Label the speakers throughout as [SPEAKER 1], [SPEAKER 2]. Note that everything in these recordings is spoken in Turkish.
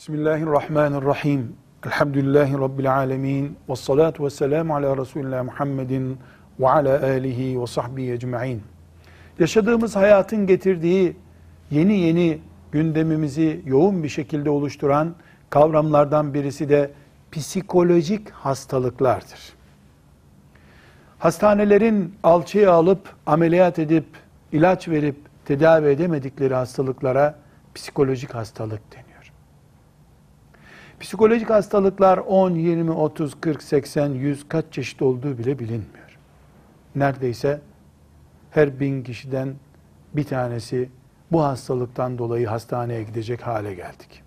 [SPEAKER 1] Bismillahirrahmanirrahim. Elhamdülillahi Rabbil alemin. Ve salatu ve selamu ala Resulullah Muhammedin ve ala alihi ve sahbihi ecma'in. Yaşadığımız hayatın getirdiği yeni yeni gündemimizi yoğun bir şekilde oluşturan kavramlardan birisi de psikolojik hastalıklardır. Hastanelerin alçıya alıp ameliyat edip ilaç verip tedavi edemedikleri hastalıklara psikolojik hastalık deniyor. Psikolojik hastalıklar 10, 20, 30, 40, 80, 100 kaç çeşit olduğu bile bilinmiyor. Neredeyse her bin kişiden bir tanesi bu hastalıktan dolayı hastaneye gidecek hale geldik.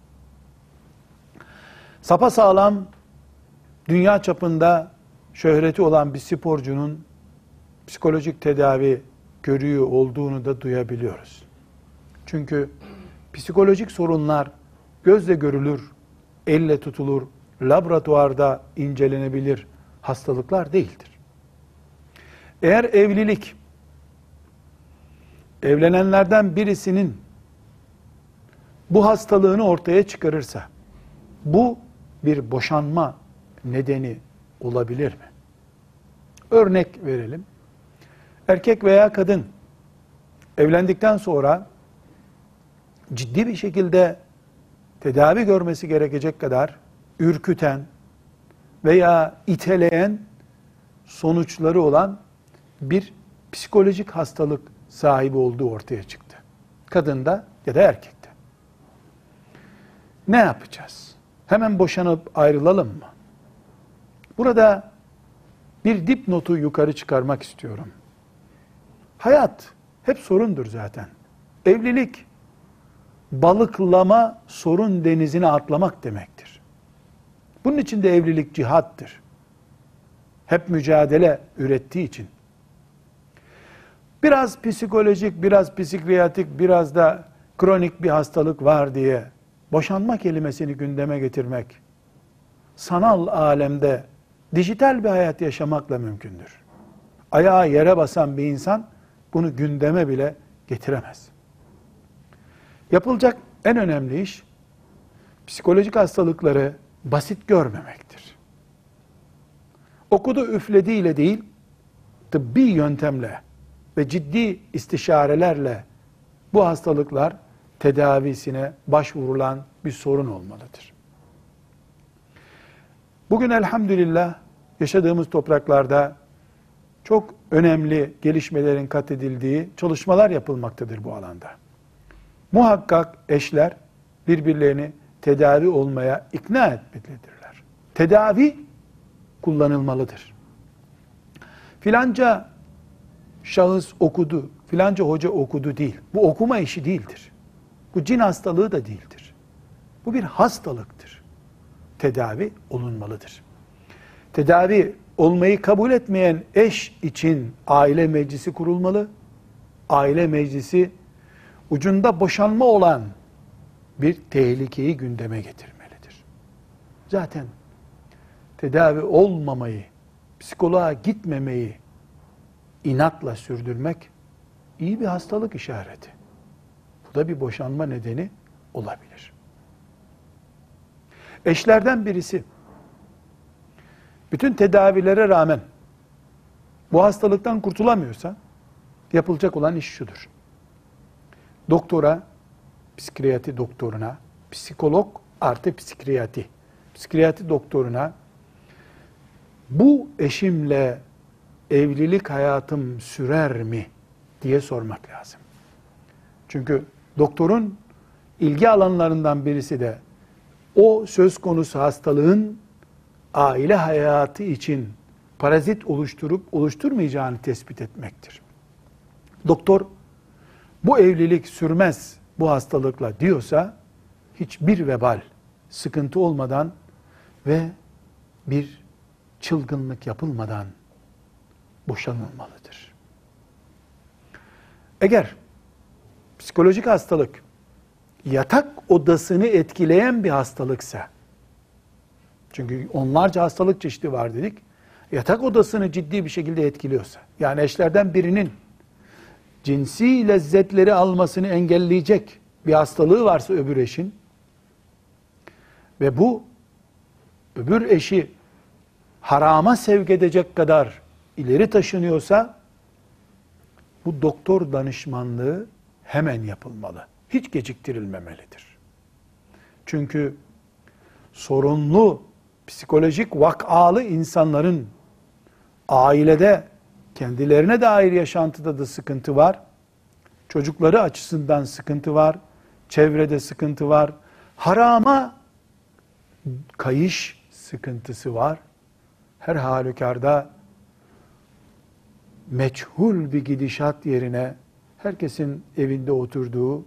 [SPEAKER 1] Sapa sağlam dünya çapında şöhreti olan bir sporcunun psikolojik tedavi görüyor olduğunu da duyabiliyoruz. Çünkü psikolojik sorunlar gözle görülür elle tutulur, laboratuvarda incelenebilir hastalıklar değildir. Eğer evlilik evlenenlerden birisinin bu hastalığını ortaya çıkarırsa bu bir boşanma nedeni olabilir mi? Örnek verelim. Erkek veya kadın evlendikten sonra ciddi bir şekilde tedavi görmesi gerekecek kadar ürküten veya iteleyen sonuçları olan bir psikolojik hastalık sahibi olduğu ortaya çıktı. Kadında ya da erkekte. Ne yapacağız? Hemen boşanıp ayrılalım mı? Burada bir dipnotu yukarı çıkarmak istiyorum. Hayat hep sorundur zaten. Evlilik balıklama sorun denizine atlamak demektir. Bunun için de evlilik cihattır. Hep mücadele ürettiği için. Biraz psikolojik, biraz psikiyatrik, biraz da kronik bir hastalık var diye boşanma kelimesini gündeme getirmek sanal alemde dijital bir hayat yaşamakla mümkündür. Ayağı yere basan bir insan bunu gündeme bile getiremez. Yapılacak en önemli iş psikolojik hastalıkları basit görmemektir. Okudu üflediğiyle değil, tıbbi yöntemle ve ciddi istişarelerle bu hastalıklar tedavisine başvurulan bir sorun olmalıdır. Bugün elhamdülillah yaşadığımız topraklarda çok önemli gelişmelerin kat edildiği çalışmalar yapılmaktadır bu alanda. Muhakkak eşler birbirlerini tedavi olmaya ikna etmelidirler. Tedavi kullanılmalıdır. Filanca şahıs okudu, filanca hoca okudu değil. Bu okuma işi değildir. Bu cin hastalığı da değildir. Bu bir hastalıktır. Tedavi olunmalıdır. Tedavi olmayı kabul etmeyen eş için aile meclisi kurulmalı. Aile meclisi ucunda boşanma olan bir tehlikeyi gündeme getirmelidir. Zaten tedavi olmamayı, psikoloğa gitmemeyi inatla sürdürmek iyi bir hastalık işareti. Bu da bir boşanma nedeni olabilir. Eşlerden birisi bütün tedavilere rağmen bu hastalıktan kurtulamıyorsa yapılacak olan iş şudur doktora, psikiyatri doktoruna, psikolog artı psikiyatri, psikiyatri doktoruna bu eşimle evlilik hayatım sürer mi diye sormak lazım. Çünkü doktorun ilgi alanlarından birisi de o söz konusu hastalığın aile hayatı için parazit oluşturup oluşturmayacağını tespit etmektir. Doktor bu evlilik sürmez bu hastalıkla diyorsa hiçbir vebal, sıkıntı olmadan ve bir çılgınlık yapılmadan boşanılmalıdır. Eğer psikolojik hastalık yatak odasını etkileyen bir hastalıksa, çünkü onlarca hastalık çeşidi var dedik, yatak odasını ciddi bir şekilde etkiliyorsa, yani eşlerden birinin cinsi lezzetleri almasını engelleyecek bir hastalığı varsa öbür eşin, ve bu öbür eşi harama sevk edecek kadar ileri taşınıyorsa bu doktor danışmanlığı hemen yapılmalı. Hiç geciktirilmemelidir. Çünkü sorunlu psikolojik vakalı insanların ailede kendilerine dair yaşantıda da sıkıntı var. Çocukları açısından sıkıntı var. Çevrede sıkıntı var. Harama kayış sıkıntısı var. Her halükarda meçhul bir gidişat yerine herkesin evinde oturduğu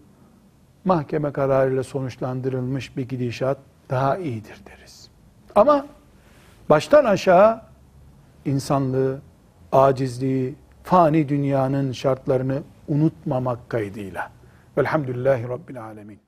[SPEAKER 1] mahkeme kararıyla sonuçlandırılmış bir gidişat daha iyidir deriz. Ama baştan aşağı insanlığı, acizliği, fani dünyanın şartlarını unutmamak kaydıyla. Velhamdülillahi Rabbil Alemin.